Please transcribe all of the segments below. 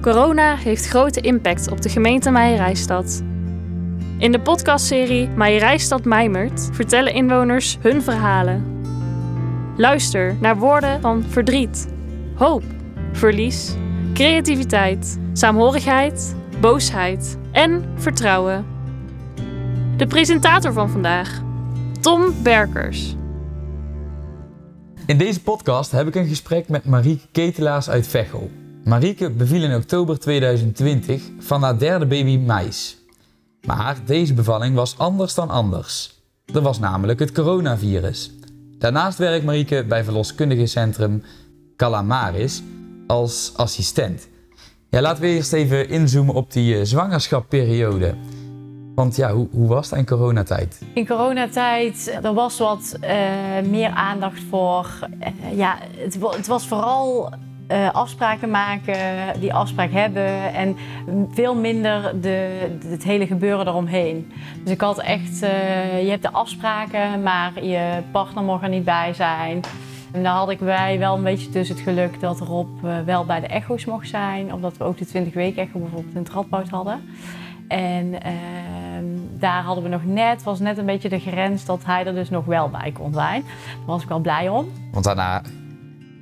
Corona heeft grote impact op de gemeente Meijerijstad. In de podcastserie Meijerijstad Mijmert vertellen inwoners hun verhalen. Luister naar woorden van verdriet, hoop, verlies, creativiteit, saamhorigheid, boosheid en vertrouwen. De presentator van vandaag, Tom Berkers. In deze podcast heb ik een gesprek met Marieke Ketelaars uit Veghel. Marieke beviel in oktober 2020 van haar derde baby Mais. Maar deze bevalling was anders dan anders. Er was namelijk het coronavirus. Daarnaast werkt Marieke bij verloskundige centrum Calamaris als assistent. Ja, laten we eerst even inzoomen op die uh, zwangerschapperiode. Want ja, hoe, hoe, was het in coronatijd? In coronatijd, er was wat uh, meer aandacht voor. Uh, ja, het, was vooral uh, afspraken maken, die afspraak hebben en veel minder de, het hele gebeuren eromheen. Dus ik had echt, uh, je hebt de afspraken, maar je partner mag er niet bij zijn. En daar had ik wij wel een beetje tussen het geluk dat Rob uh, wel bij de echo's mocht zijn, omdat we ook de 20 weken echo bijvoorbeeld in het radboud hadden. En ehm, daar hadden we nog net, was net een beetje de grens dat hij er dus nog wel bij kon zijn. Daar was ik wel blij om. Want daarna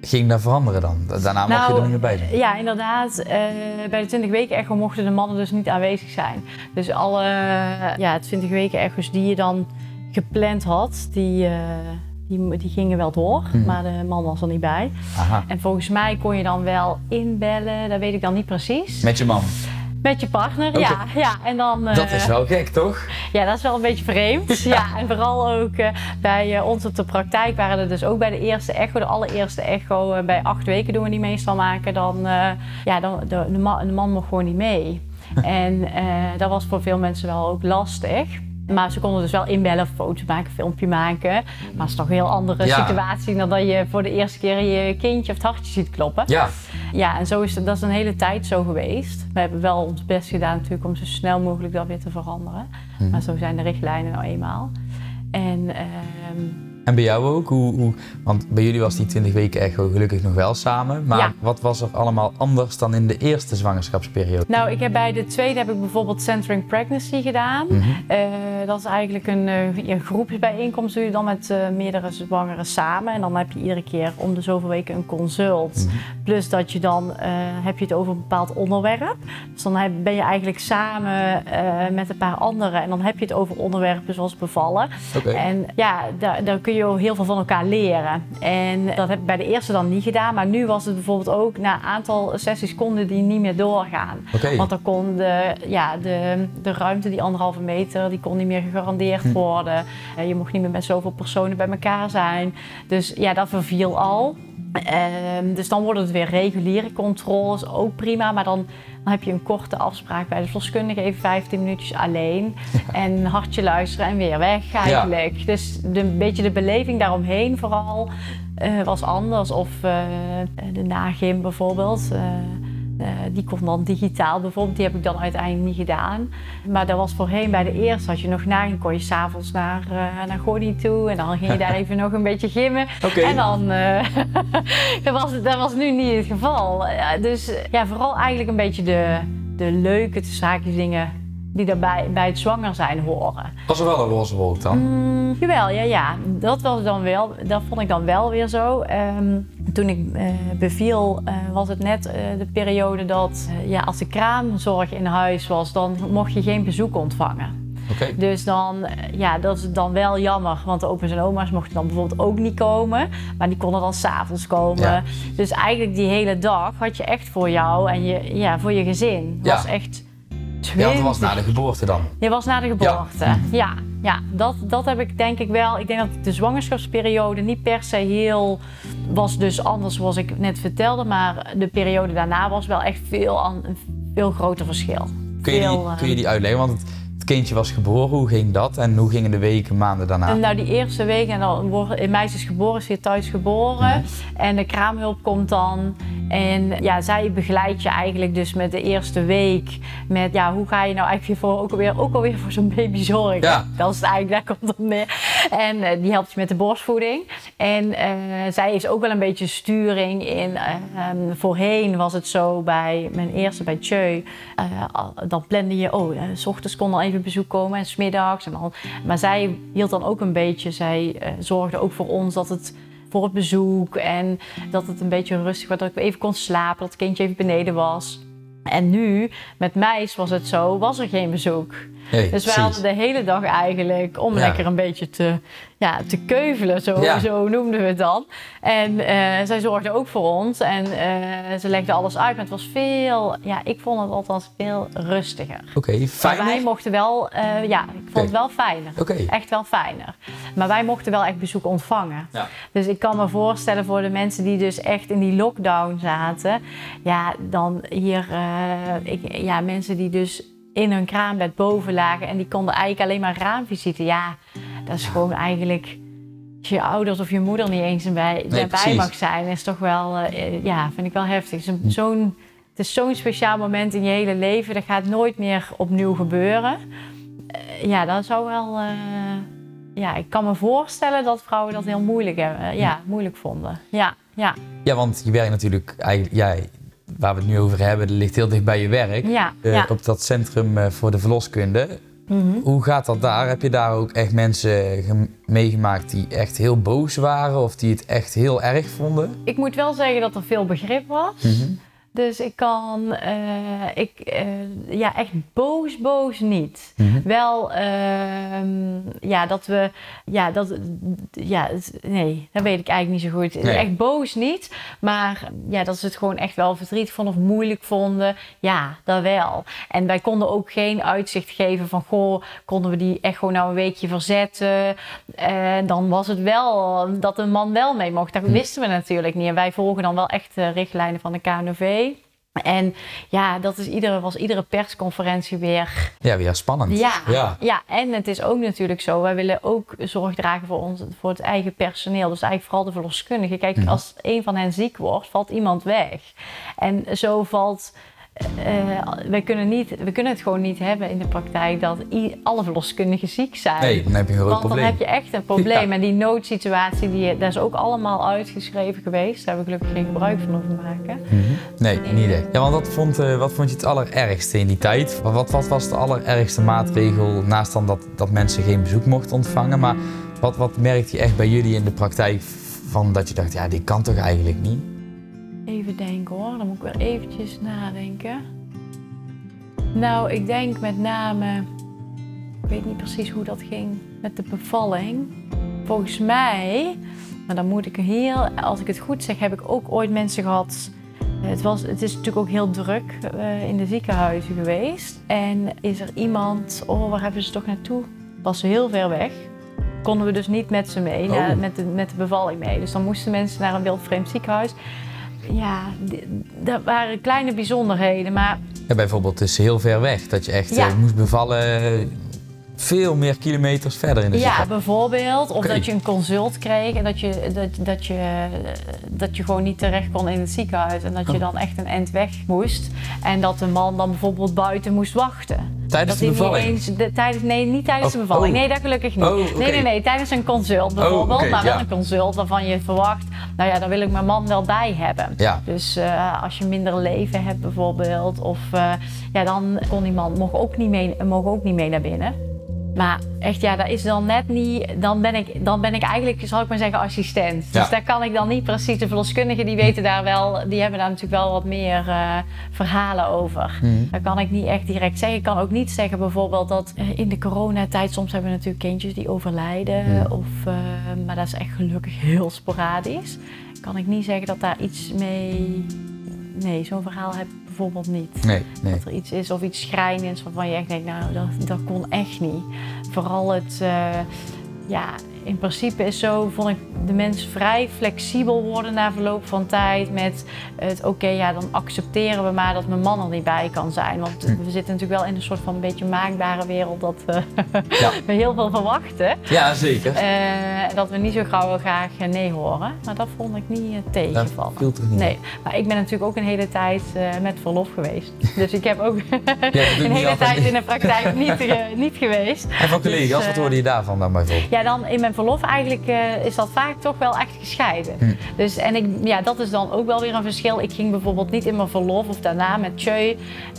ging dat veranderen dan? Daarna nou, mocht je er niet meer bij zijn? Ja, inderdaad. Uh, bij de 20 weken echo mochten de mannen dus niet aanwezig zijn. Dus alle ja, 20 weken echo's die je dan gepland had, die, uh, die, die, gingen wel door. Hmm. Maar de man was er niet bij. Aha. En volgens mij kon je dan wel inbellen, dat weet ik dan niet precies. Met je man? Met je partner, okay. ja. ja. En dan, uh, dat is wel gek, toch? Ja, dat is wel een beetje vreemd. ja. ja en vooral ook uh, bij uh, ons op de praktijk waren er dus ook bij de eerste echo, de allereerste echo, bij acht weken doen we die meestal maken, dan, ja, dan de, de, man, de man mocht gewoon niet mee. en dat was voor veel mensen wel ook lastig. Maar ze konden dus wel inbellen, foto's maken, filmpje maken. Maar het is toch een heel andere ja. situatie dan dat je voor de eerste keer je kindje of het hartje ziet kloppen. Ja. Ja, en zo is het, dat is een hele tijd zo geweest. We hebben wel ons best gedaan natuurlijk om zo snel mogelijk dat weer te veranderen. Mm. Maar zo zijn de richtlijnen nou eenmaal. En, uh, en bij jou ook? Hoe, hoe, want bij jullie was die 20 weken echo gelukkig nog wel samen. Maar ja. wat was er allemaal anders dan in de eerste zwangerschapsperiode? Nou, ik heb bij de tweede heb ik bijvoorbeeld Centering Pregnancy gedaan. Mm -hmm. uh, dat is eigenlijk een, uh, een groepsbijeenkomst. Doe je dan met uh, meerdere zwangeren samen. En dan heb je iedere keer om de zoveel weken een consult. Mhm. Mm -hmm. Plus dat je dan heb je het over een bepaald onderwerp. Dus dan heb, ben je eigenlijk samen met een paar anderen. En dan heb je het over onderwerpen zoals bevallen. Okay. En ja, daar, daar kun je heel veel van elkaar leren. En dat heb ik bij de eerste dan niet gedaan. Maar nu was het bijvoorbeeld ook na een aantal sessies konden die niet meer doorgaan. Okay. Want dan kon de, ja, de, de ruimte, die anderhalve meter, die kon niet meer gegarandeerd hm. worden. Je mocht niet meer met zoveel personen bij elkaar zijn. Dus ja, dat verviel al. Um, dus dan worden het weer reguliere controles, ook prima. Maar dan, dan heb je een korte afspraak bij de verloskundige, even 15 minuutjes alleen. En hartje luisteren en weer weg eigenlijk. Ja. Dus de, een beetje de beleving daaromheen vooral uh, was anders. Of uh, de nagim bijvoorbeeld. Uh, uh, die kon dan digitaal bijvoorbeeld, die heb ik dan uiteindelijk niet gedaan. Maar dat was voorheen bij de eerste, als je nog na kon je s'avonds naar, uh, naar Gordy toe en dan ging je daar even nog een beetje gimmen. Okay. En dan, uh, dat, was, dat was nu niet het geval. dus ja, vooral eigenlijk een beetje de, de leuke zaakjes dingen die daarbij bij het zwanger zijn horen. Was er wel een roze wolk dan? Mm, jawel, ja, ja. Dat was dan wel, dat vond ik dan wel weer zo. Um, toen ik uh, beviel uh, was het net uh, de periode dat ja, als de kraamzorg in huis was, dan mocht je geen bezoek ontvangen. Okay. Dus dan, ja, dat is dan wel jammer, want de opa's en oma's mochten dan bijvoorbeeld ook niet komen, maar die konden dan s'avonds komen. Ja. Dus eigenlijk die hele dag had je echt voor jou en je, ja, voor je gezin. Ja. was echt ja, dat was na de geboorte dan? Je was na de geboorte, ja. ja, ja. dat, dat heb ik denk ik wel. Ik denk dat de zwangerschapsperiode niet per se heel... was dus anders zoals ik net vertelde. Maar de periode daarna was wel echt veel, een veel groter verschil. Kun je, veel, die, kun je die uitleggen? Want het kindje was geboren, hoe ging dat? En hoe gingen de weken, maanden daarna? Nou, die eerste week, en dan wordt een meisje is geboren, hier thuis geboren. Mhm. En de kraamhulp komt dan. En ja, zij begeleidt je eigenlijk dus met de eerste week. Met ja, hoe ga je nou eigenlijk voor, ook alweer, ook alweer voor zo'n baby zorgen? Ja. Dat is het eigenlijk, daar komt het neer. En eh, die helpt je met de borstvoeding. En eh, zij heeft ook wel een beetje sturing in. eh, ehm, voorheen was het zo bij mijn eerste bij Tjeu. dan plande je, oh, s ochtends kon al even bezoek komen en smiddags. En dan, maar zij hield dan ook een beetje, zij zorgde ook voor ons dat het voor het bezoek en dat het een beetje rustig was, dat ik even kon slapen, dat het kindje even beneden was. En nu, met meis was het zo, was er geen bezoek. Dus precies. hadden de hele dag eigenlijk om Ja. lekker een beetje te, ja, te keuvelen, zo, Ja. zo noemden we het dan. En eh, zij zorgde ook voor ons en eh, ze legde alles uit. Maar het was veel, ja, ik vond het althans veel rustiger. Oké, Maar fijn. wij mochten wel, eh, ja, ik vond het wel fijner. Oké. Echt wel fijner. Maar wij mochten wel echt bezoek ontvangen. Ja. Dus ik kan me voorstellen voor de mensen die dus echt in die lockdown zaten. Ja, dan hier, ik, ja, mensen die dus in hun kraambed boven lagen en die konden eigenlijk alleen maar raamvisite. Ja, dat is gewoon eigenlijk. Als je ouders of je moeder niet eens precies. mag zijn, is toch wel, eh, ja, vind ik wel heftig. Het is zo'n het is zo'n speciaal moment in je hele leven. Dat gaat nooit meer opnieuw gebeuren. Eh, ja, dat zou wel. eh, ja, ik kan me voorstellen dat vrouwen dat heel moeilijk hebben. ja, moeilijk vonden. Ja, ja, Ja, want je werkt natuurlijk eigenlijk, ja, waar we het nu over hebben, dat ligt heel dicht bij je werk. ja, Eh, ja. Op dat centrum eh, voor de verloskunde. Mhm. Hoe gaat dat daar? Heb je daar ook echt mensen gem- meegemaakt die echt heel boos waren of die het echt heel erg vonden? Ik moet wel zeggen dat er veel begrip was. Dus ik kan, eh, ik, eh, ja, echt boos, boos niet. Mhm. Wel, ehm, ja, dat we, ja, dat, ja, nee, dat weet ik eigenlijk niet zo goed. Nee. Echt boos niet, maar ja, dat ze het gewoon echt wel verdriet vonden of moeilijk vonden. Ja, dat wel. En wij konden ook geen uitzicht geven van, goh, konden we die echo nou een weekje verzetten? En dan was het wel dat een man wel mee mocht. Dat wisten we natuurlijk niet. En wij volgen dan wel echt de richtlijnen van de KNV. En ja, dat is iedere, was iedere persconferentie weer Ja, weer spannend. ja, Ja. ja. en het is ook natuurlijk zo. Wij willen ook zorg dragen voor, ons, voor het eigen personeel. Dus eigenlijk vooral de verloskundigen. Kijk, Mhm. als een van hen ziek wordt, valt iemand weg. En zo valt. Eh, wij kunnen niet, we kunnen het gewoon niet hebben in de praktijk dat alle verloskundigen ziek zijn. Nee, dan heb je een groot Want probleem. dan heb je echt een probleem. Ja. En die noodsituatie, die, dat is ook allemaal uitgeschreven geweest. Daar hebben we gelukkig geen gebruik van hoeven maken. Mhm. Nee, niet echt. Ja, want wat vond, eh, wat vond je het allerergste in die tijd? Wat, wat, wat was de allerergste maatregel naast dan dat, dat mensen geen bezoek mochten ontvangen? Maar wat, wat merkte je echt bij jullie in de praktijk van dat je dacht, ja, dit kan toch eigenlijk niet? Even denken hoor, dan moet ik weer eventjes nadenken. Nou, ik denk met name, ik weet niet precies hoe dat ging met de bevalling. Volgens mij, maar dan moet ik heel, als ik het goed zeg, heb ik ook ooit mensen gehad. Het, was, het is natuurlijk ook heel druk eh, in de ziekenhuizen geweest. En is er iemand, oh waar hebben ze toch naartoe? Was ze heel ver weg. Konden we dus niet met ze mee, Oh. met, de, met de bevalling mee. Dus dan moesten mensen naar een wildvreemd ziekenhuis. Ja, dat waren kleine bijzonderheden. Maar Ja, bijvoorbeeld, is heel ver weg. Dat je echt Ja. eh, moest bevallen eh, veel meer kilometers verder in de ja, bijvoorbeeld. Of dat je een consult kreeg en dat je, dat, dat, je, dat je gewoon niet terecht kon in het ziekenhuis. En dat je Oh. dan echt een eind weg moest. En dat de man dan bijvoorbeeld buiten moest wachten. Tijdens dat de bevalling? de, tijdens, nee, niet tijdens de Oh, bevalling. oh. Nee, dat gelukkig niet. Oh. Nee, nee, nee. Tijdens een consult bijvoorbeeld. maar wel ja. een consult waarvan je verwacht, nou ja, daar wil ik mijn man wel bij hebben. Ja. Dus eh, als je minder leven hebt bijvoorbeeld, of eh, ja, dan kon die man mocht ook niet mee, mogen ook niet mee naar binnen. Maar echt, ja, dat is dan net niet. Dan ben ik, dan ben ik eigenlijk, zal ik maar zeggen, assistent. Ja. Dus daar kan ik dan niet precies. De verloskundigen die weten daar wel, die hebben daar natuurlijk wel wat meer eh, verhalen over. Mhm. Dat kan ik niet echt direct zeggen. Ik kan ook niet zeggen bijvoorbeeld dat eh, in de coronatijd soms hebben we natuurlijk kindjes die overlijden. Of, eh, maar dat is echt gelukkig heel sporadisch. Kan ik niet zeggen dat daar iets mee. Nee, zo'n verhaal heb ik bijvoorbeeld niet. Nee, nee. Dat er iets is of iets schrijnends waarvan je echt denkt, nou, dat, dat kon echt niet. Vooral het, eh, ja, in principe is zo, vond ik de mens vrij flexibel worden na verloop van tijd. Met het, oké, ja, dan accepteren we maar dat mijn man er niet bij kan zijn. Want Hm. we zitten natuurlijk wel in een soort van een beetje maakbare wereld dat we, Ja. we heel veel verwachten. Ja, zeker. Eh, dat we niet zo gauw graag eh, nee horen. Maar dat vond ik niet eh, Dat tegenvallen. toch niet? Nee, maar ik ben natuurlijk ook een hele tijd eh, met verlof geweest. Dus ik heb ook dat een hele tijd in de praktijk niet, eh, niet geweest. En van collega's, Dus, wat eh, hoorde je daarvan dan bijvoorbeeld? Ja, dan in mijn verlof eigenlijk eh, is dat vaak toch wel echt gescheiden. Hm. Dus, en ik, ja, dat is dan ook wel weer een verschil. Ik ging bijvoorbeeld niet in mijn verlof of daarna met Tjeu.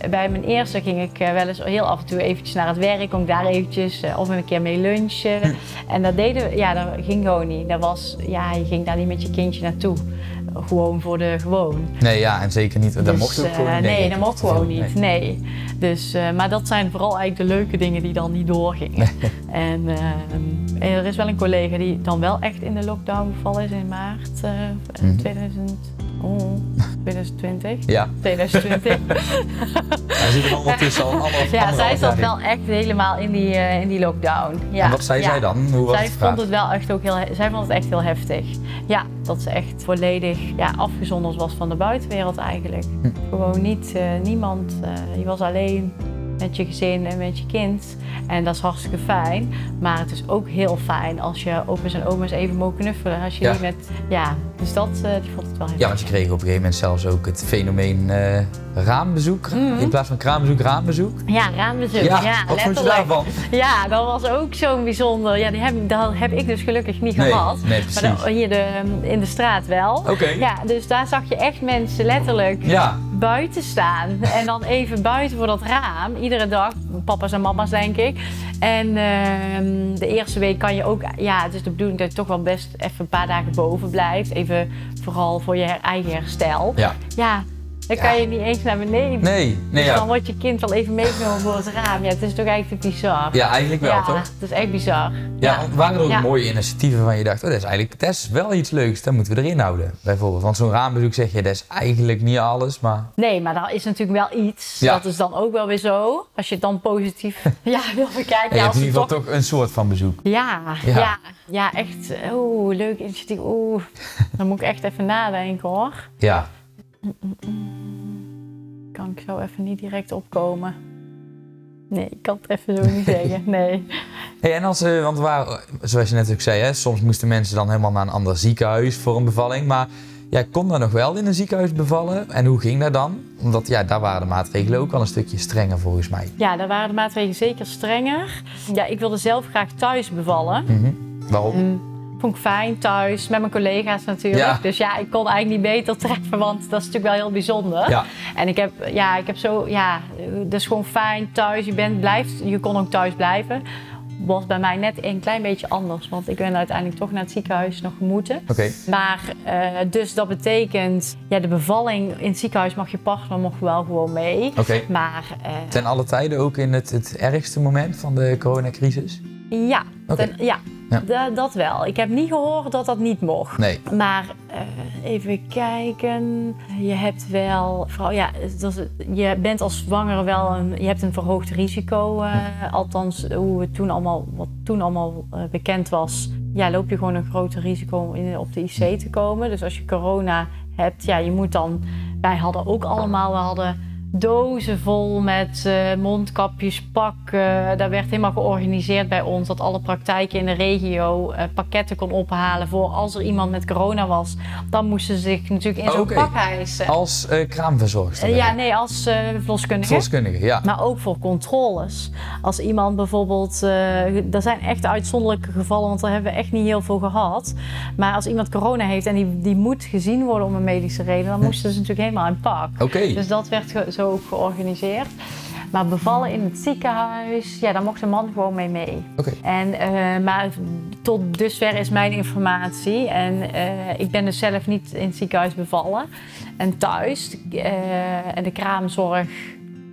Bij mijn eerste ging ik eh, wel eens heel af en toe eventjes naar het werk. Kom ik daar eventjes eh, of een keer mee lunchen. Hm. En dat deden we, ja, dat ging gewoon niet. Dat was, ja, je ging daar niet met je kindje naartoe. Gewoon voor de gewoon. Nee, ja, en zeker niet. Dat Dus, mocht ook eh, gewoon niet. Nee, dat mocht gewoon niet. Nee. Dus, eh, maar dat zijn vooral eigenlijk de leuke dingen die dan niet doorgingen. en eh, er is wel een collega die dan wel echt in de lockdown gevallen is in maart. 2000, oh, 2020. Ja, 2020. hij zit er allemaal tussen al allemaal ja, zij zat jaar wel echt helemaal in die, eh, in die lockdown. Ja. En wat zei ja. zij dan? Hoe was Zij het vond het wel echt ook heel, he- zij vond het echt heel heftig. Ja, dat ze echt volledig ja, afgezonderd was van de buitenwereld eigenlijk. Hm. Gewoon niet, eh, niemand. eh, je was alleen met je gezin en met je kind. En dat is hartstikke fijn. Maar het is ook heel fijn als je opa's en oma's even mogen knuffelen. Als je Ja. niet met, ja, dus dat, eh, die vond het wel heel Ja, want je kreeg op een gegeven moment zelfs ook het fenomeen eh, raambezoek. Mhm. In plaats van kraambezoek, raambezoek. Ja, raambezoek. Ja, Ja, wat vond je letterlijk. daarvan? Ja, dat was ook zo'n bijzonder. Ja, die heb, dat heb ik dus gelukkig niet Nee, gehad. nee, precies. Maar dan- hier de, in de straat wel. Oké. Ja, dus daar zag je echt mensen letterlijk Ja, buiten staan. En dan even buiten voor dat raam. Iedere dag, papa's en mama's denk ik. En ehm, de eerste week kan je ook... Ja, het is de bedoeling dat je toch wel best even een paar dagen boven blijft. Even vooral voor je eigen herstel. ja. Ja, dan Ja. kan je niet eens naar beneden. Nee, nee Dus dan wordt je kind wel even meegenomen voor het raam. Ja, het is toch eigenlijk te bizar. Ja, eigenlijk wel, Ja, toch? het is echt bizar. Ja, waren er ook mooie initiatieven van je dacht, oh, dat is eigenlijk dat is wel iets leuks, dat moeten we erin houden, bijvoorbeeld. Want zo'n raambezoek zeg je, dat is eigenlijk niet alles, maar Nee, maar dat is natuurlijk wel iets. Ja. Dat is dan ook wel weer zo. Als je het dan positief ja, wil bekijken. ja, als in ieder geval toch een soort van bezoek. Ja, Ja. ja. Ja, echt. Oeh, leuk initiatief. Oeh, dan moet ik echt even nadenken hoor. Ja, Kan ik zo even niet direct opkomen. Nee, ik kan het even zo niet zeggen. Nee. Hey, en als, eh, want waar, zoals je net ook zei, hè, soms moesten mensen dan helemaal naar een ander ziekenhuis voor een bevalling. Maar jij kon dan nog wel in een ziekenhuis bevallen. En hoe ging dat dan? Omdat ja, daar waren de maatregelen ook al een stukje strenger volgens mij. Ja, daar waren de maatregelen zeker strenger. Ja, ik wilde zelf graag thuis bevallen. Mhm. Waarom? Vond ik fijn thuis, met mijn collega's natuurlijk. Ja. Dus ja, ik kon eigenlijk niet beter treffen, want dat is natuurlijk wel heel bijzonder. Ja, En ik heb, ja, ik heb zo, ja, dat is gewoon fijn thuis. Je bent, blijft, je kon ook thuis blijven. Was bij mij net een klein beetje anders, want ik ben uiteindelijk toch naar het ziekenhuis nog moeten. oké. Maar eh, dus dat betekent, ja, de bevalling in het ziekenhuis mag je partner nog wel gewoon mee. Oké. Maar eh, Ten alle tijden ook in het, het ergste moment van de coronacrisis? ja, ten- ja, Ja. da- dat wel. Ik heb niet gehoord dat dat niet mocht. Nee. Maar eh, even kijken. Je hebt wel, vooral, ja, dat je bent als zwanger wel een, je hebt een verhoogd risico. eh, althans, hoe het toen allemaal, wat toen allemaal eh, bekend was, ja, loop je gewoon een groter risico om in, op de IC te komen. Dus als je corona hebt, ja, je moet dan. Wij hadden ook allemaal, we hadden dozen vol met eh, mondkapjes, pakken. Daar werd helemaal georganiseerd bij ons dat alle praktijken in de regio eh, pakketten kon ophalen voor als er iemand met corona was. Dan moesten ze zich natuurlijk in zo'n pak hijsen. Als eh kraamverzorgster? Ja, nee, als verloskundige. Verloskundige, ja. Maar ook voor controles. Als iemand bijvoorbeeld, er zijn echt uitzonderlijke gevallen, want daar hebben we echt niet heel veel gehad. Maar als iemand corona heeft en die, die moet gezien worden om een medische reden, dan moesten ze natuurlijk helemaal in pak. Oké. Dus dat werd zo ook georganiseerd. Maar bevallen in het ziekenhuis, ja, daar mocht een man gewoon mee mee. Oké. En, eh, maar tot dusver is mijn informatie. En eh, ik ben dus zelf niet in het ziekenhuis bevallen. En thuis. eh, en de kraamzorg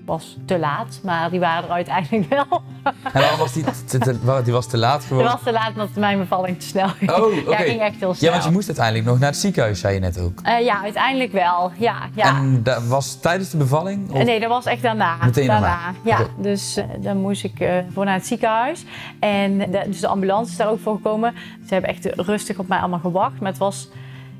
was te laat, maar die waren er uiteindelijk wel. En waarom was die, te, die was te laat Het geworden? was te laat omdat mijn bevalling te snel ging. Oh, oké. Ja, ging echt heel snel. Ja, want je moest uiteindelijk nog naar het ziekenhuis, zei je net ook. Eh, ja, uiteindelijk wel. Ja, ja. En dat was tijdens de bevalling? Of- Nee, dat was echt daarna. Meteen daarna? daarna. Ja, dus eh, dan moest ik eh, voor naar het ziekenhuis. En de, dus de ambulance is daar ook voor gekomen. Ze hebben echt rustig op mij allemaal gewacht. Maar het was,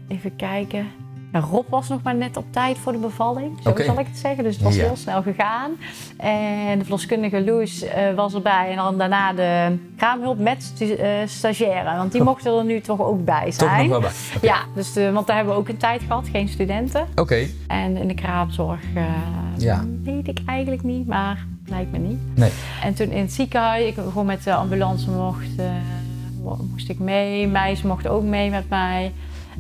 even kijken. Rob was nog maar net op tijd voor de bevalling, zo zal ik het zeggen. Dus het was Ja. heel snel gegaan. En de verloskundige Loes eh, was erbij. En dan daarna de kraamhulp met eh, stagiaire. Want die Oh. mochten er nu toch ook bij Toch zijn. nog wel bij? Oké. Ja, dus de, want daar hebben we ook een tijd gehad, geen studenten. Oké, En in de kraamzorg Ja. weet ik eigenlijk niet, maar lijkt me niet. nee. En toen in het ziekenhuis, ik gewoon met de ambulance mocht, mo- moest ik mee. Meis mocht ook mee met mij.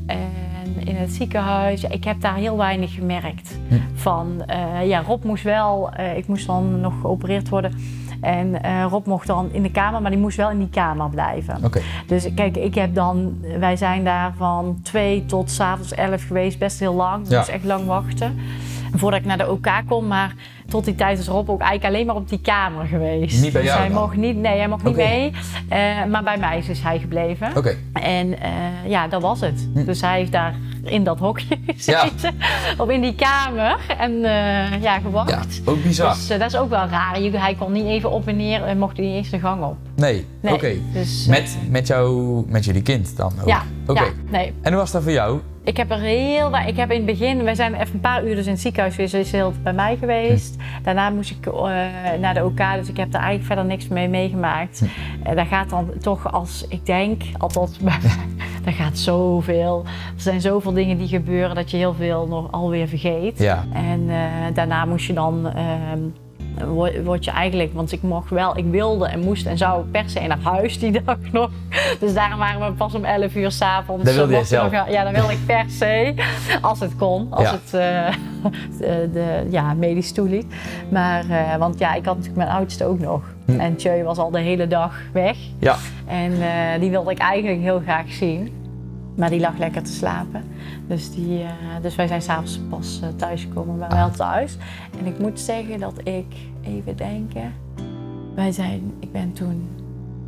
En in het ziekenhuis, ik heb daar heel weinig gemerkt. Hm. Van, eh, ja, Rob moest wel, eh, ik moest dan nog geopereerd worden. En eh, Rob mocht dan in de kamer, maar die moest wel in die kamer blijven. Oké. Dus kijk, ik heb dan, wij zijn daar van twee tot s'avonds elf geweest, best heel lang. Dus Ja. echt lang wachten. Voordat ik naar de OK kon, maar tot die tijd is Rob ook eigenlijk alleen maar op die kamer geweest. Niet bij dus jou hij dan? mocht niet, nee, hij mocht niet mee. Eh, maar bij mij is hij gebleven. Oké. En eh, ja, dat was het. Hm. Dus hij heeft daar in dat hokje gezeten, of in die kamer en eh, ja, gewacht. Ja, ook bizar. Dus dat is ook wel raar. Hij kon niet even op en neer en mocht niet eens de gang op. Nee, Nee. oké. Dus, Met, met, jou, met jullie kind dan ook? ja, Oké. ja, nee. En hoe was dat voor jou? Ik heb er heel wa- Ik heb in het begin, wij zijn even een paar uur dus in het ziekenhuis geweest. Ze is heel bij mij geweest. Daarna moest ik eh, naar de OK, dus ik heb daar eigenlijk verder niks mee meegemaakt. Eh daar gaat dan toch als, ik denk, althans daar gaat zoveel. Er zijn zoveel dingen die gebeuren dat je heel veel nog alweer vergeet. Ja. En eh, daarna moest je dan, ehm, word je eigenlijk, want ik mocht wel, ik wilde en moest en zou per se naar huis die dag nog. Dus daarom waren we pas om 11 uur s'avonds. Dat wilde mocht ik zelf? nog- ja, dat wilde ik per se, als het kon, als Ja. het eh, de, de, ja, medisch toeliet. Maar, eh, want ja, ik had natuurlijk mijn oudste ook nog. Hm. En Tjeu was al de hele dag weg. Ja. En eh, die wilde ik eigenlijk heel graag zien. Maar die lag lekker te slapen. Dus, die, eh, dus wij zijn s'avonds pas uh, thuisgekomen, maar wel thuis. En ik moet zeggen dat ik, even denken. Wij zijn, ik ben toen,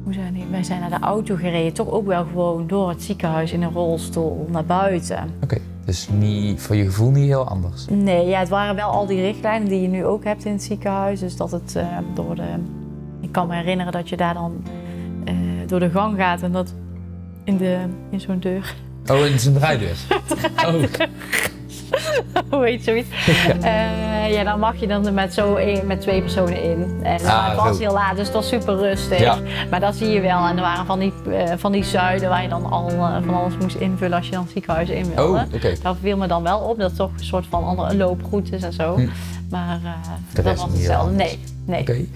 hoe zijn die? Wij zijn naar de auto gereden. Toch ook wel gewoon door het ziekenhuis in een rolstoel naar buiten. Oké. Dus niet, voor je gevoel niet heel anders? Nee, ja, het waren wel al die richtlijnen die je nu ook hebt in het ziekenhuis. Dus dat het eh, door de. Ik kan me herinneren dat je daar dan eh, door de gang gaat en dat in, de, in zo'n deur. Oh, in zijn draaideur? oh. Hoe heet zoiets? Eh, ja, dan mag je dan met, zo met twee personen in. En Ah, het was zo. heel laat, dus het was super rustig. Ja. Maar dat zie je wel. En er waren van die, eh, van die zuiden waar je dan al eh, van alles moest invullen als je dan het ziekenhuis in wilde. Oh, oké. Dat viel me dan wel op, dat het toch een soort van andere loopgroetes en zo. Hm. Maar eh, dat was hetzelfde. Nee, nee.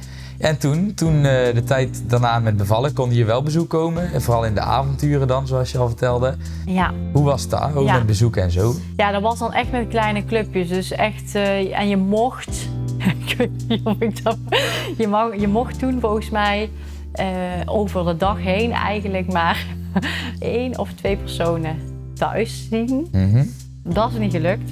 En toen, toen eh, de tijd daarna met bevallen, kon je wel bezoek komen. En vooral in de avonturen dan, zoals je al vertelde. Ja. Hoe was dat? Ook Ja. met bezoeken en zo? ja, dat was dan echt met kleine clubjes. Dus echt, eh, en je mocht, ik weet niet of ik dat, je, mag, je mocht toen volgens mij eh, over de dag heen eigenlijk maar één of twee personen thuis zien. Mhm. Dat is niet gelukt.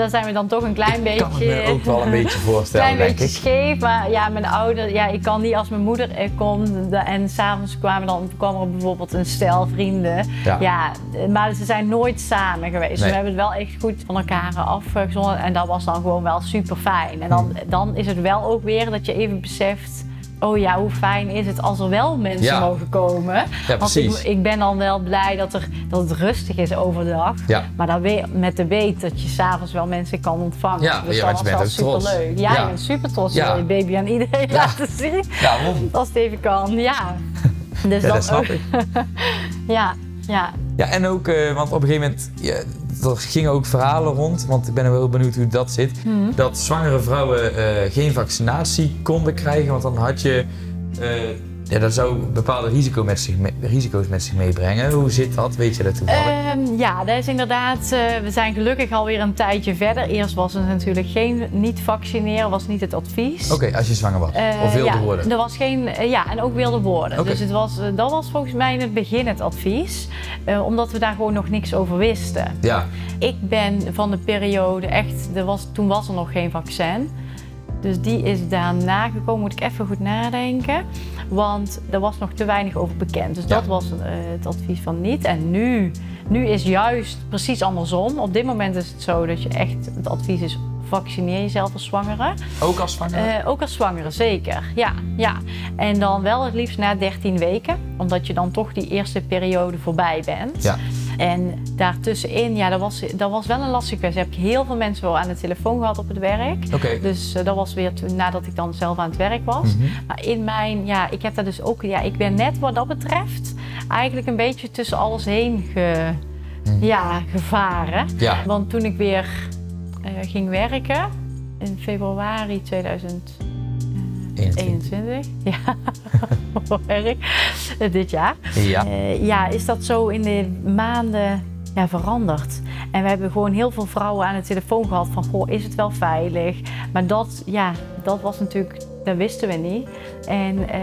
Daar zijn we dan toch een klein beetje... kan het me ook wel een beetje voorstellen, klein denk beetje ik. scheef, maar ja, mijn ouder, ja, ik kan niet als mijn moeder er komt en s'avonds kwamen dan kwam er bijvoorbeeld een stel vrienden. Ja. Ja, maar ze zijn nooit samen geweest. Nee. We hebben het wel echt goed van elkaar afgezonden en dat was dan gewoon wel super fijn. En dan, Hmm. dan is het wel ook weer dat je even beseft. Oh ja, hoe fijn is het als er wel mensen Ja. mogen komen. Ja, Want ik, precies. ik ben dan wel blij dat, er, dat het rustig is overdag. Ja. Maar dan we- met de weet dat je s'avonds wel mensen kan ontvangen. Ja, dus ja, dat je bent wel superleuk. Ja, Ja. ik ben super trots. Ja. Ja. je baby aan iedereen Ja. laten zien. Daarom. Als het even kan, ja. Dus Ja, dan dat snap ook- ik. Ja, ja. Ja, en ook, eh, want op een gegeven moment, ja, er gingen ook verhalen rond, want ik ben wel heel benieuwd hoe dat zit, Mhm. dat zwangere vrouwen eh, geen vaccinatie konden krijgen, want dan had je, eh, ja, dat zou bepaalde risico met zich me- risico's met zich meebrengen. Hoe zit dat? Weet je dat toevallig? Ehm, ja, dat is inderdaad. eh, we zijn gelukkig alweer een tijdje verder. Eerst was het natuurlijk geen niet vaccineren, was niet het advies. Oké, als je zwanger was, Eh, of wilde ja, worden. Er was geen, eh, ja, en ook wilde worden. Dus het was, dat was volgens mij in het begin het advies. omdat we daar gewoon nog niks over wisten. Ja, Ik ben van de periode echt, er was, toen was er nog geen vaccin. Dus die is daarna gekomen, moet ik even goed nadenken. Want er was nog te weinig over bekend. Dus Ja. dat was eh, het advies van niet. En nu, nu is juist precies andersom. Op dit moment is het zo dat je echt, het advies is vaccineer jezelf als zwangere. ook als zwangere? Eh, ook als zwangere, zeker. Ja, ja. En dan wel het liefst na 13 weken, omdat je dan toch die eerste periode voorbij bent. Ja. En daartussenin, ja, dat was, dat was wel een lastig kwestie. Heb ik heel veel mensen wel aan de telefoon gehad op het werk. Dus eh, dat was weer toen, nadat ik dan zelf aan het werk was. Mhm. Maar in mijn, ja, ik heb daar dus ook, ja, ik ben net wat dat betreft eigenlijk een beetje tussen alles heen ge, Mhm. ja, gevaren. Ja, Want toen ik weer eh, ging werken in februari 2021, 21. 21. Ja, erg. Eh, Dit jaar. Ja. Eh, ja, is dat zo in de maanden ja, veranderd. En we hebben gewoon heel veel vrouwen aan de telefoon gehad van, goh, is het wel veilig? Maar dat, ja, dat was natuurlijk, dat wisten we niet. En eh,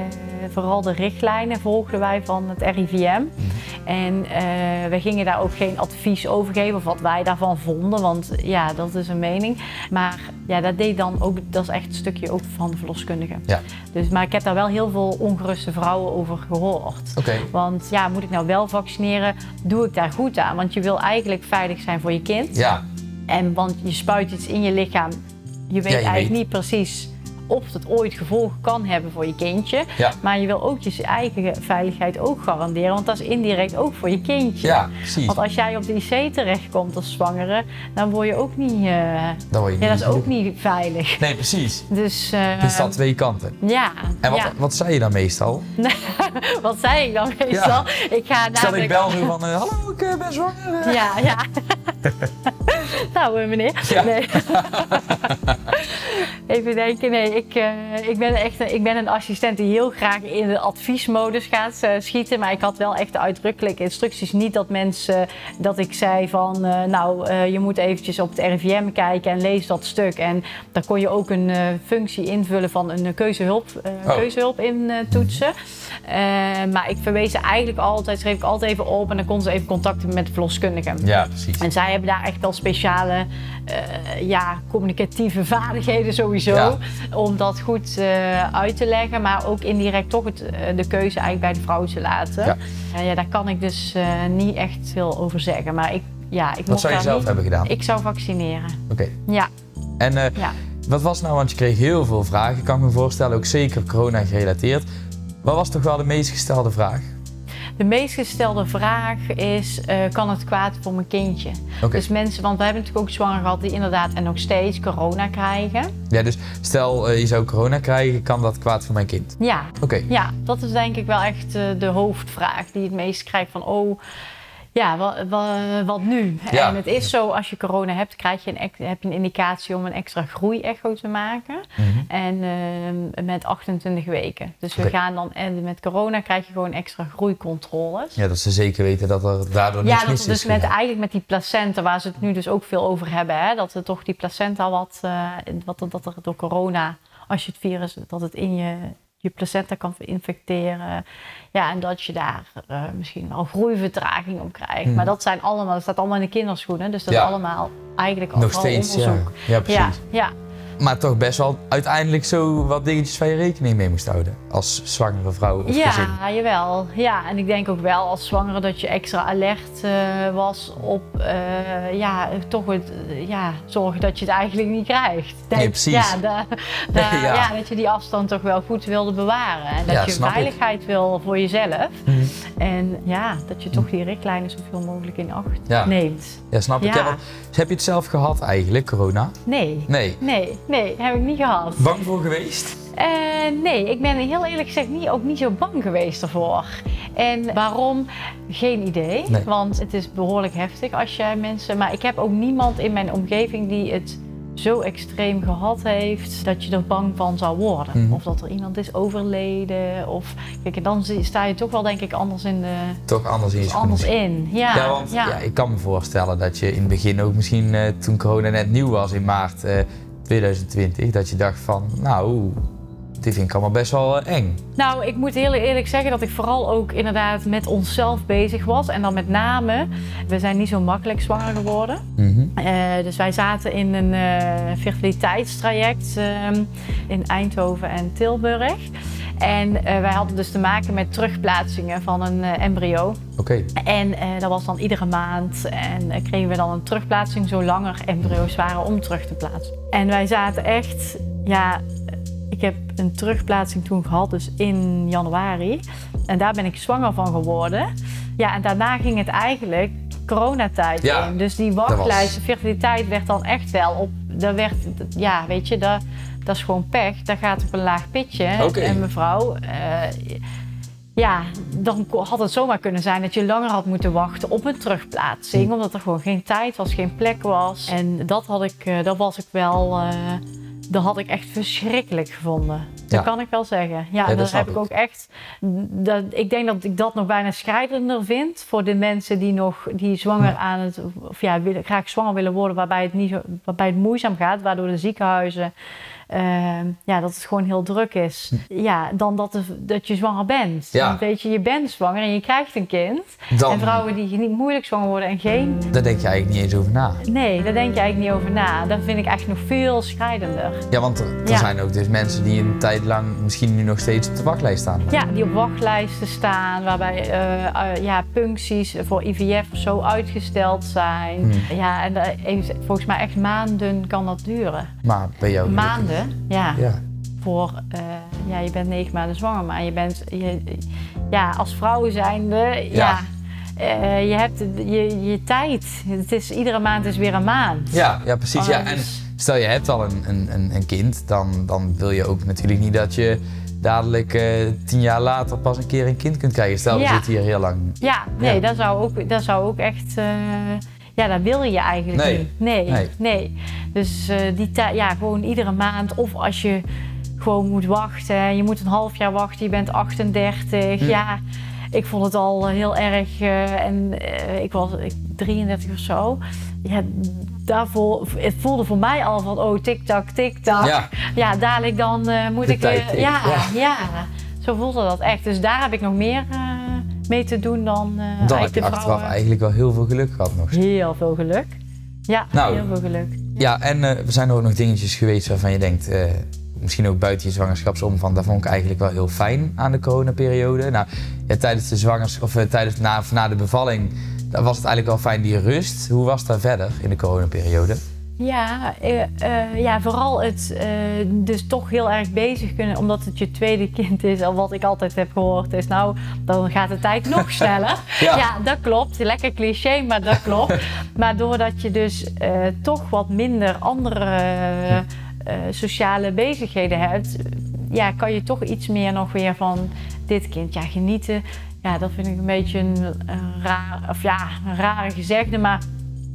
vooral de richtlijnen volgden wij van het RIVM. En eh, we gingen daar ook geen advies over geven of wat wij daarvan vonden, want ja, dat is een mening. Maar ja, dat deed dan ook, dat is echt een stukje ook van de verloskundige. Ja. Dus, maar ik heb daar wel heel veel ongeruste vrouwen over gehoord. Want ja, moet ik nou wel vaccineren? Doe ik daar goed aan? Want je wil eigenlijk veilig zijn voor je kind. Ja. En want je spuit iets in je lichaam. Je weet je eigenlijk weet. niet precies of het ooit gevolgen kan hebben voor je kindje. Ja. Maar je wil ook je eigen veiligheid ook garanderen. Want dat is indirect ook voor je kindje. Ja, precies. Want als jij op de IC terechtkomt als zwangere, dan word je ook niet. eh, Dan word je ja, dat is ook niet veilig. Nee, precies. Dus. eh, Het staat twee kanten. ja. En wat, ja. wat zei je dan meestal? Wat zei ik dan meestal? Ik ga Stel ik bel nu van, eh, hallo, ik ben zwanger. Ja, ja. nou, meneer. Ja. Nee. Even denken, nee, ik, eh, ik, ben echt een, ik ben een assistent die heel graag in de adviesmodus gaat eh, schieten. Maar ik had wel echt de uitdrukkelijke instructies. Niet dat mensen, dat ik zei van, eh, nou, eh, je moet eventjes op het RIVM kijken en lees dat stuk. En daar kon je ook een eh, functie invullen van een keuzehulp, eh, Oh. keuzehulp in eh, toetsen. Eh, maar ik verwees ze eigenlijk altijd, schreef ik altijd even op en dan kon ze even contacten met de verloskundige. Ja, precies. En zij hebben daar echt wel speciale eh, ja, communicatieve vaardigheden sowieso. Ja. Om dat goed eh, uit te leggen. Maar ook indirect toch het, eh, de keuze eigenlijk bij de vrouw te laten. Ja. Ja. ja, daar kan ik dus niet echt veel over zeggen. Maar ik, ja, ik Wat zou je zelf niet- hebben gedaan? Ik zou vaccineren. Oké. Ja, En ja. wat was nou, want je kreeg heel veel vragen, kan ik me voorstellen, ook zeker corona gerelateerd. Wat was toch wel de meest gestelde vraag? De meest gestelde vraag is, eh, kan het kwaad voor mijn kindje? Dus mensen, want we hebben natuurlijk ook zwanger gehad die inderdaad en nog steeds corona krijgen. Ja, dus stel eh, je zou corona krijgen, kan dat kwaad voor mijn kind? Ja, Oké. Ja, dat is denk ik wel echt eh, de hoofdvraag die het meest krijgt van oh, ja, wat, wat nu? Ja. En het is zo, als je corona hebt, krijg je een, heb je een indicatie om een extra groeiecho te maken. Mhm. En eh, met 28 weken. Dus we gaan dan, en met corona krijg je gewoon extra groeicontroles. Ja, dat ze zeker weten dat er daardoor niks Ja, dat mis is. dus met, eigenlijk met die placenta, waar ze het nu dus ook veel over hebben, hè, dat er toch die placenta wat, eh, wat dat er door corona, als je het virus, dat het in je, je placenta kan infecteren. Ja, en dat je daar eh, misschien wel groeivertraging op krijgt. Mhm. Maar dat zijn allemaal, dat staat allemaal in de kinderschoenen, dus dat Ja. is allemaal eigenlijk Nog overal steeds, ja. Ja, precies. Ja, ja. Maar toch best wel uiteindelijk zo wat dingetjes waar je rekening mee moest houden. Als zwangere vrouw of gezin. Ja, jawel. Ja, en ik denk ook wel als zwangere dat je extra alert eh, was op eh, ja, toch het, eh, ja, zorgen dat je het eigenlijk niet krijgt. Denk, Nee, precies. Ja, Ja. ja, dat je die afstand toch wel goed wilde bewaren. En dat Ja, je ik. veiligheid wil voor jezelf. Mhm. En ja, dat je toch die richtlijnen zoveel mogelijk in acht Ja. neemt. Ja, snap ik. Ja. Ja, want- heb je het zelf gehad eigenlijk, corona? Nee. Nee. Nee, nee, heb ik niet gehad. Bang voor geweest? Eh, nee, ik ben heel eerlijk gezegd niet, ook niet zo bang geweest ervoor. En waarom? Geen idee. Nee. Want het is behoorlijk heftig als je mensen. Maar ik heb ook niemand in mijn omgeving die het zo extreem gehad heeft dat je er bang van zou worden. Mhm. Of dat er iemand is overleden. Of kijk, en dan sta je toch wel denk ik anders in de Toch anders in anders in. Ja, Ja, want ja. ik kan me voorstellen dat je in het begin ook misschien eh, toen corona net nieuw was in maart eh, 2020, dat je dacht van, nou, dit vind ik allemaal best wel eh, eng. Nou, ik moet heel eerlijk zeggen dat ik vooral ook inderdaad met onszelf bezig was. En dan met name, we zijn niet zo makkelijk zwanger geworden. Mhm. Eh, dus wij zaten in een eh, fertiliteitstraject ehm, in Eindhoven en Tilburg. En eh, wij hadden dus te maken met terugplaatsingen van een eh, embryo. Oké, En eh, dat was dan iedere maand. En kregen we dan een terugplaatsing zolang er embryo's waren om terug te plaatsen. En wij zaten echt, ja, ik heb een terugplaatsing toen gehad, dus in januari. En daar ben ik zwanger van geworden. Ja, en daarna ging het eigenlijk coronatijd Ja, in. Dus die was- wachtlijst, de fertiliteit werd dan echt wel op. Daar werd, ja, weet je, dat, dat is gewoon pech. Dat gaat op een laag pitje. En mevrouw, eh, ja, dan had het zomaar kunnen zijn dat je langer had moeten wachten op een terugplaatsing. Hm. Omdat er gewoon geen tijd was, geen plek was. En dat, had ik, eh, dat was ik wel, eh, dat had ik echt verschrikkelijk gevonden. Dat Ja. kan ik wel zeggen. Ja, dat heb ik ook echt. Dat, ik denk dat ik dat nog bijna schrijnender vind voor de mensen die nog die zwanger Ja. aan het of ja willen, graag zwanger willen worden, waarbij het niet waarbij het moeizaam gaat, waardoor de ziekenhuizen ehm, ja dat het gewoon heel druk is. Ja, dan dat, dat je zwanger bent. Ja. Weet je, je bent zwanger en je krijgt een kind. Dan, En vrouwen die niet moeilijk zwanger worden en geen daar denk je eigenlijk niet eens over na. Nee, daar denk je eigenlijk niet over na. Dat vind ik echt nog veel schrijdender. Ja, want er, er Ja. zijn ook dus mensen die een tijd lang misschien nu nog steeds op de wachtlijst staan. Ja, die op wachtlijsten staan, waarbij eh, eh, ja, puncties voor IVF of zo uitgesteld zijn. Hmm. Ja, en heeft- volgens mij echt maanden kan dat duren. Maar bij jou gelukkig. Ja. Ja. Voor, eh, ja, je bent negen maanden zwanger, maar je bent, je, ja, als vrouw zijnde, ja. eh, je hebt je, je tijd. Het is, iedere maand is weer een maand. Ja, ja, precies. Ja. En stel je hebt al een, een, een, kind, dan, dan wil je ook natuurlijk niet dat je dadelijk eh, tien jaar later pas een keer een kind kunt krijgen. Stel, we Ja. zitten hier heel lang. Ja, nee, Ja. Dat, zou ook, dat zou ook echt. Ja, dat wil je eigenlijk Nee. niet. Nee, Nee. nee. Dus eh, die ja, gewoon iedere maand. Of als je gewoon moet wachten. Je moet een half jaar wachten, je bent 38. Hm. Ja, ik vond het al heel erg. eh, en eh, ik was ik, 33 of zo. Ja, daarvoor, het voelde voor mij al van, oh, tik-tak, tik-tak. Ja. Ja, dadelijk dan eh, moet De ik tijd Ja, ja. ja, zo voelde dat echt. Dus daar heb ik nog meer eh, mee te doen dan. eh Dan heb je achteraf vrouwen. eigenlijk wel heel veel geluk gehad nog. Heel veel geluk. Ja, Nou. heel veel geluk. Ja, en eh, er zijn er ook nog dingetjes geweest waarvan je denkt, eh, misschien ook buiten je zwangerschapsomvang, dat vond ik eigenlijk wel heel fijn aan de coronaperiode. Nou, ja, tijdens de zwangerschap, of tijdens na, of na de bevalling, was het eigenlijk wel fijn die rust. Hoe was dat verder in de coronaperiode? Ja, eh, eh, ja, vooral het eh, dus toch heel erg bezig kunnen, omdat het je tweede kind is. Al wat ik altijd heb gehoord is, nou, dan gaat de tijd nog sneller. Ja. ja. dat klopt. Lekker cliché, maar dat klopt. maar doordat je dus toch wat minder andere sociale bezigheden hebt, ja, kan je toch iets meer nog weer van dit kind ja, genieten. Ja, dat vind ik een beetje een, een raar, of ja, een rare gezegde, maar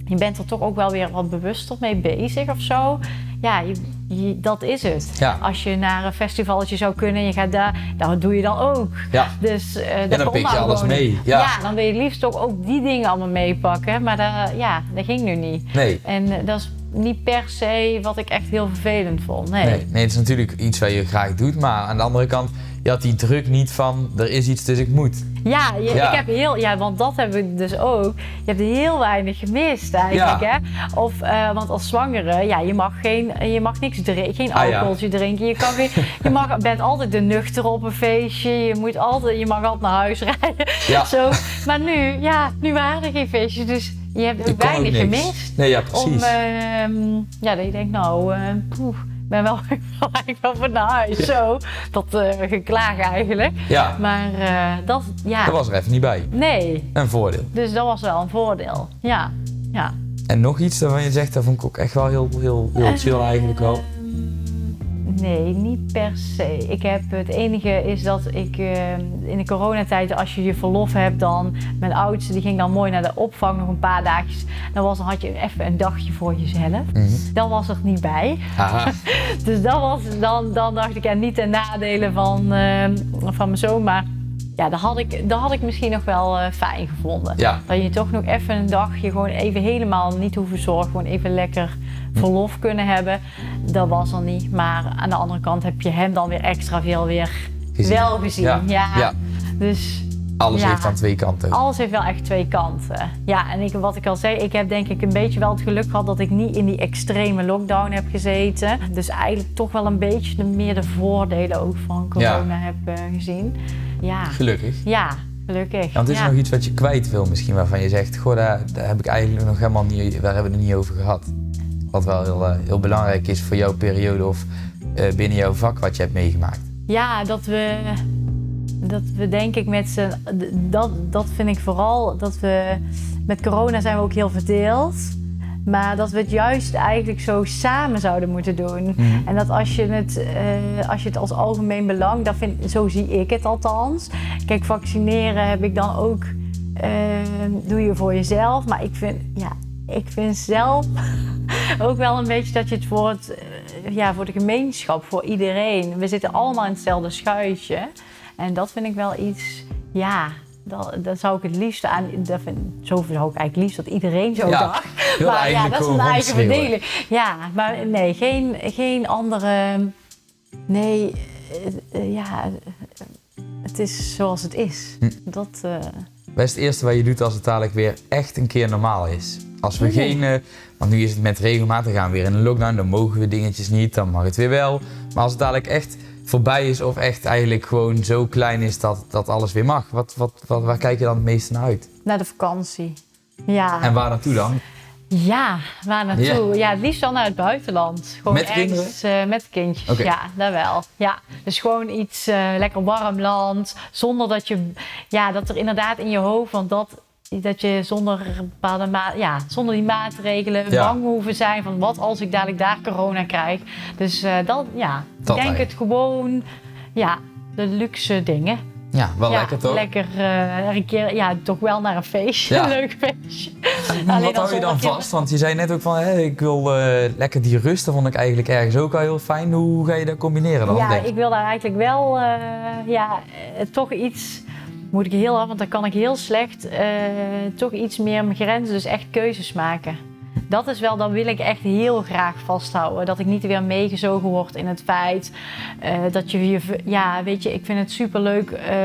je bent er toch ook wel weer wat bewuster mee bezig of zo. Ja, je, je- dat is het. Ja. Als je naar een festivaltje zou kunnen en je gaat daar, dan doe je dan ook. Ja. Dus eh dan pik je alles gewoon mee, ja. dan wil je liefst toch ook die dingen allemaal meepakken. Maar dat, ja, dat ging nu niet. Nee. En eh, dat is niet per se wat ik echt heel vervelend vond. Nee. Nee, nee, het is natuurlijk iets wat je graag doet, maar aan de andere kant, je had die druk niet van, er is iets, dus ik moet. Ja, je- Ja. ik heb heel, ja, want dat heb ik dus ook. Je hebt heel weinig gemist eigenlijk, Ja. hè? Of, eh, want als zwangere, ja, je mag geen, je mag niks drinken, geen Ah, ja. alcoholtje drinken. Je kan geen, je mag, bent altijd de nuchter op een feestje. Je moet altijd, je mag altijd naar huis rijden. Ja. Zo. Maar nu, ja, nu waren er geen feestjes, dus je hebt ook weinig gemist. Nee, ja, Om, precies. ehm, ja, dat je denkt, nou, eh poeh, ben wel, eigenlijk wel naar huis. Zo, dat eh geklaag eigenlijk. ja, Maar eh, dat, ja. dat was er even niet bij. Nee, Een voordeel. dus dat was wel een voordeel. Ja, ja. En nog iets waarvan je zegt, dat vond ik ook echt wel heel, heel, heel chill eigenlijk wel. Ehm, Nee, niet per se. Ik heb, het enige is dat ik eh, in de coronatijd, als je je verlof hebt, dan mijn oudste die ging dan mooi naar de opvang nog een paar dagjes. Dan, was, dan had je even een dagje voor jezelf. Mhm. Dat was er niet bij. Dus dat was, dan, dan dacht ik ja, niet ten nadele van, eh, van mijn zoon, maar ja, dat had ik, dat had ik misschien nog wel eh, fijn gevonden. Ja. Dat je toch nog even een dagje gewoon even helemaal niet hoeven zorgen. Gewoon even lekker verlof kunnen hebben. Dat was er niet. Maar aan de andere kant heb je hem dan weer extra veel weer Gezien. wel gezien. Ja. Ja. Ja. Dus Alles Ja. heeft aan twee kanten. alles heeft wel echt twee kanten. Ja, en ik, wat ik al zei, ik heb denk ik een beetje wel het geluk gehad dat ik niet in die extreme lockdown heb gezeten. Dus eigenlijk toch wel een beetje de, meer de voordelen ook van corona heb eh, gezien. Ja, Gelukkig. ja, gelukkig. Ja, want is ja. er nog iets wat je kwijt wil misschien, waarvan je zegt, goh, daar, daar heb ik eigenlijk nog helemaal niet, daar hebben we het niet over gehad. Wat wel heel, eh, heel belangrijk is voor jouw periode of eh, binnen jouw vak wat je hebt meegemaakt. Ja, dat we, dat we denk ik met z'n... Dat, dat vind ik vooral, dat we... Met corona zijn we ook heel verdeeld. Maar dat we het juist eigenlijk zo samen zouden moeten doen. En dat als je het, eh, als je het als algemeen belang, dat vind, zo zie ik het althans. Kijk, vaccineren heb ik dan ook, eh, doe je voor jezelf. Maar ik vind, ja, ik vind zelf ook wel een beetje dat je het voor het, eh, ja, voor de gemeenschap, voor iedereen. We zitten allemaal in hetzelfde schuitje. En dat vind ik wel iets, ja, dat zou ik het liefst aan. Dat vind, zo zou ik eigenlijk liefst dat iedereen zo Ja, dacht. Maar ja, dat is een eigen verdeling. Ja, maar nee, geen, geen andere. Nee, eh, eh, ja, het is zoals het is. Hm. Dat. Wat is het eerste wat je doet als het dadelijk weer echt een keer normaal is? Als we geen, want nu is het met regelmatig gaan we weer in een lockdown, dan mogen we dingetjes niet, dan mag het weer wel. Maar als het dadelijk echt voorbij is of echt eigenlijk gewoon zo klein is dat, dat alles weer mag, wat, wat, wat, waar kijk je dan het meeste naar uit? naar de vakantie. Ja. En waar naartoe dan? Ja, waar naartoe? Ja. het liefst dan naar het buitenland. Gewoon Met ergens, eh, met kindjes, ja, dat wel. Ja, dus gewoon iets eh, lekker warm land, zonder dat je, ja, dat er inderdaad in je hoofd, want dat, dat je zonder bepaalde ma ja, zonder die maatregelen Ja. bang hoeven zijn van wat als ik dadelijk daar corona krijg. Dus eh, dat, ja, Dat denk het gewoon, ja, de luxe dingen. Ja, wel ja, lekker toch? Lekker eh, een keer, ja, toch wel naar een feestje, Ja. een leuk feestje. En wat dan hou je dan vast? Want je zei net ook van, hé, ik wil eh, lekker die rust, dat vond ik eigenlijk ergens ook al heel fijn. Hoe ga je dat combineren dan? Ja, denk je? ik wil daar eigenlijk wel ja, toch iets, moet ik heel af, want dan kan ik heel slecht eh, toch iets meer mijn grenzen, dus echt keuzes maken. Dat is wel, dan wil ik echt heel graag vasthouden. Dat ik niet weer meegezogen word in het feit eh, dat je je, ja, weet je, ik vind het superleuk, eh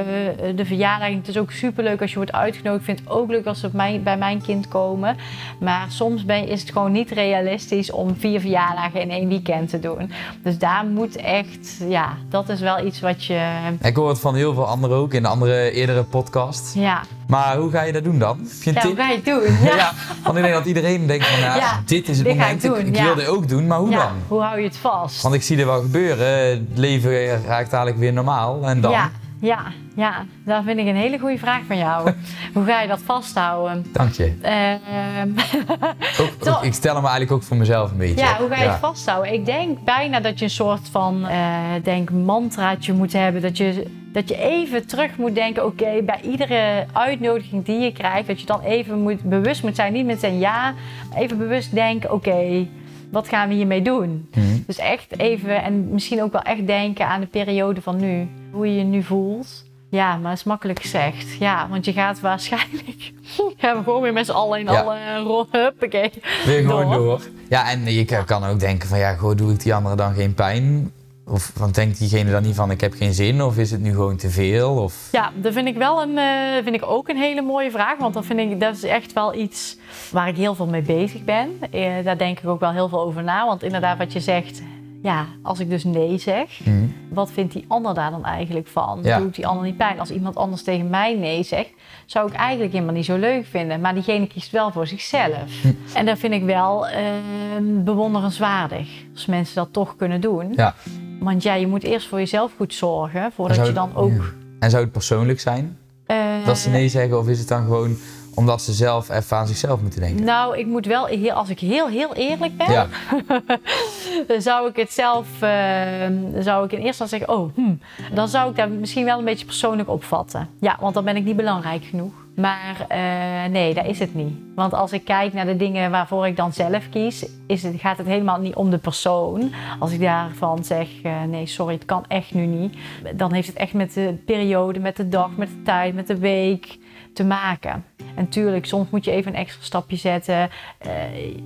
de verjaardag. Het is ook superleuk als je wordt uitgenodigd. Ik vind het ook leuk als ze mijn, bij mijn kind komen. Maar soms ben, is het gewoon niet realistisch om vier verjaardagen in één weekend te doen. Dus daar moet echt, ja, dat is wel iets wat je, Ik hoor het van heel veel anderen ook in de andere eerdere podcasts. ja, Maar hoe ga je dat doen dan? Heb je een ja hoe ga je het doen? Ja. want ik denk dat iedereen denkt van, ja, Ja, dit is het dit moment, ik ik, doen, ik ja. wil dit ook doen, maar hoe Ja, dan? hoe hou je het vast? Want ik zie er wel gebeuren, het leven raakt dadelijk weer normaal en dan? Ja, ja, ja, dat vind ik een hele goede vraag van jou. hoe ga je dat vasthouden? Dank je. Ehm, Ook, ik stel hem eigenlijk ook voor mezelf een beetje. Ja, hoe ga je het vasthouden? Ik denk bijna dat je een soort van eh denk mantraatje moet hebben. Dat je, dat je even terug moet denken, oké, bij iedere uitnodiging die je krijgt, dat je dan even moet, bewust moet zijn. Niet met zijn ja, even bewust denken, oké, wat gaan we hiermee doen? Mhm. Dus echt even, en misschien ook wel echt denken aan de periode van nu. Hoe je je nu voelt. Ja, maar dat is makkelijk gezegd. Ja, want je gaat waarschijnlijk... gaan we gewoon weer met z'n allen in Ja. alle rol. Huppakee. Weer gewoon Door. door. Ja, en je kan ook denken van, ja, goh, doe ik die andere dan geen pijn? Of want denkt diegene dan niet van, ik heb geen zin? Of is het nu gewoon te veel? Of... Ja, dat vind ik wel een, eh, vind ik ook een hele mooie vraag. Want dat vind ik, dat is echt wel iets waar ik heel veel mee bezig ben. Eh, daar denk ik ook wel heel veel over na. Want inderdaad, wat je zegt, ja, als ik dus nee zeg, Mhm. wat vindt die ander daar dan eigenlijk van? Ja. Doe ik die ander niet pijn? Als iemand anders tegen mij nee zegt, zou ik eigenlijk helemaal niet zo leuk vinden. Maar diegene kiest wel voor zichzelf. Hm. En dat vind ik wel eh, bewonderenswaardig. Als mensen dat toch kunnen doen. Ja. Want ja, je moet eerst voor jezelf goed zorgen. Voordat je dan ook... Ja. En zou het persoonlijk zijn eh, dat ze nee zeggen? Of is het dan gewoon omdat ze zelf even aan zichzelf moeten denken? Nou, ik moet wel, heel, als ik heel, heel eerlijk ben, Ja, dan zou ik het zelf, dan zou ik in eerste instantie zeggen, oh, hm, dan zou ik dat misschien wel een beetje persoonlijk opvatten. Ja, want dan ben ik niet belangrijk genoeg. Maar eh, nee, dat is het niet. Want als ik kijk naar de dingen waarvoor ik dan zelf kies, is het, gaat het helemaal niet om de persoon. Als ik daarvan zeg, eh, nee, sorry, het kan echt nu niet. Dan heeft het echt met de periode, met de dag, met de tijd, met de week te maken. En tuurlijk, soms moet je even een extra stapje zetten. Eh,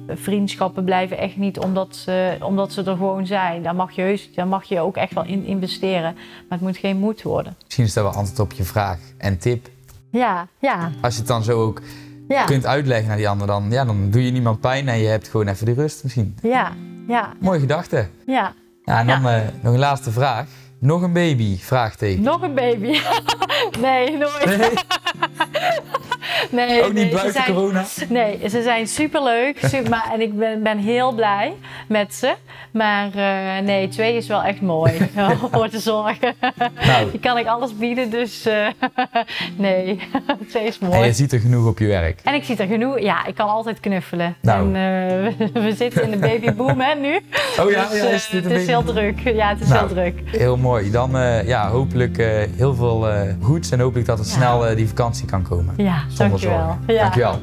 vriendschappen blijven echt niet omdat ze, omdat ze er gewoon zijn. Daar mag je, heus, daar mag je ook echt wel in investeren. Maar het moet geen moed worden. misschien is dat wel antwoord op je vraag. En tip, Ja, ja, als je het dan zo ook ja, kunt uitleggen naar die ander, dan, ja, dan doe je niemand pijn en je hebt gewoon even die rust misschien. ja, ja, Mooie gedachte. ja. Ja, en dan eh, nog een laatste vraag. Nog een baby? Vraagteken. Nog een baby. nee, nooit. Nee, Nee, ook niet ze buiten zijn- corona? Nee, ze zijn superleuk. Super, maar, en ik ben, ben heel blij met ze. Maar eh, nee, twee is wel echt mooi om voor te zorgen. Nou, Die kan ik alles bieden, dus eh, nee, twee is en mooi. je ziet er genoeg op je werk. En ik zie er genoeg. Ja, ik kan altijd knuffelen. Nou. En eh, we, zitten in de babyboom hè, nu. Oh ja, Dus, ja is dit een het is heel druk. Ja, het is Nou. heel druk. Heel mooi. Dan eh, ja, hopelijk eh, heel veel eh, goeds en hopelijk dat Ja. snel die vakantie kan komen. Ja, Zonder dankjewel. zorgen. Ja. Dankjewel.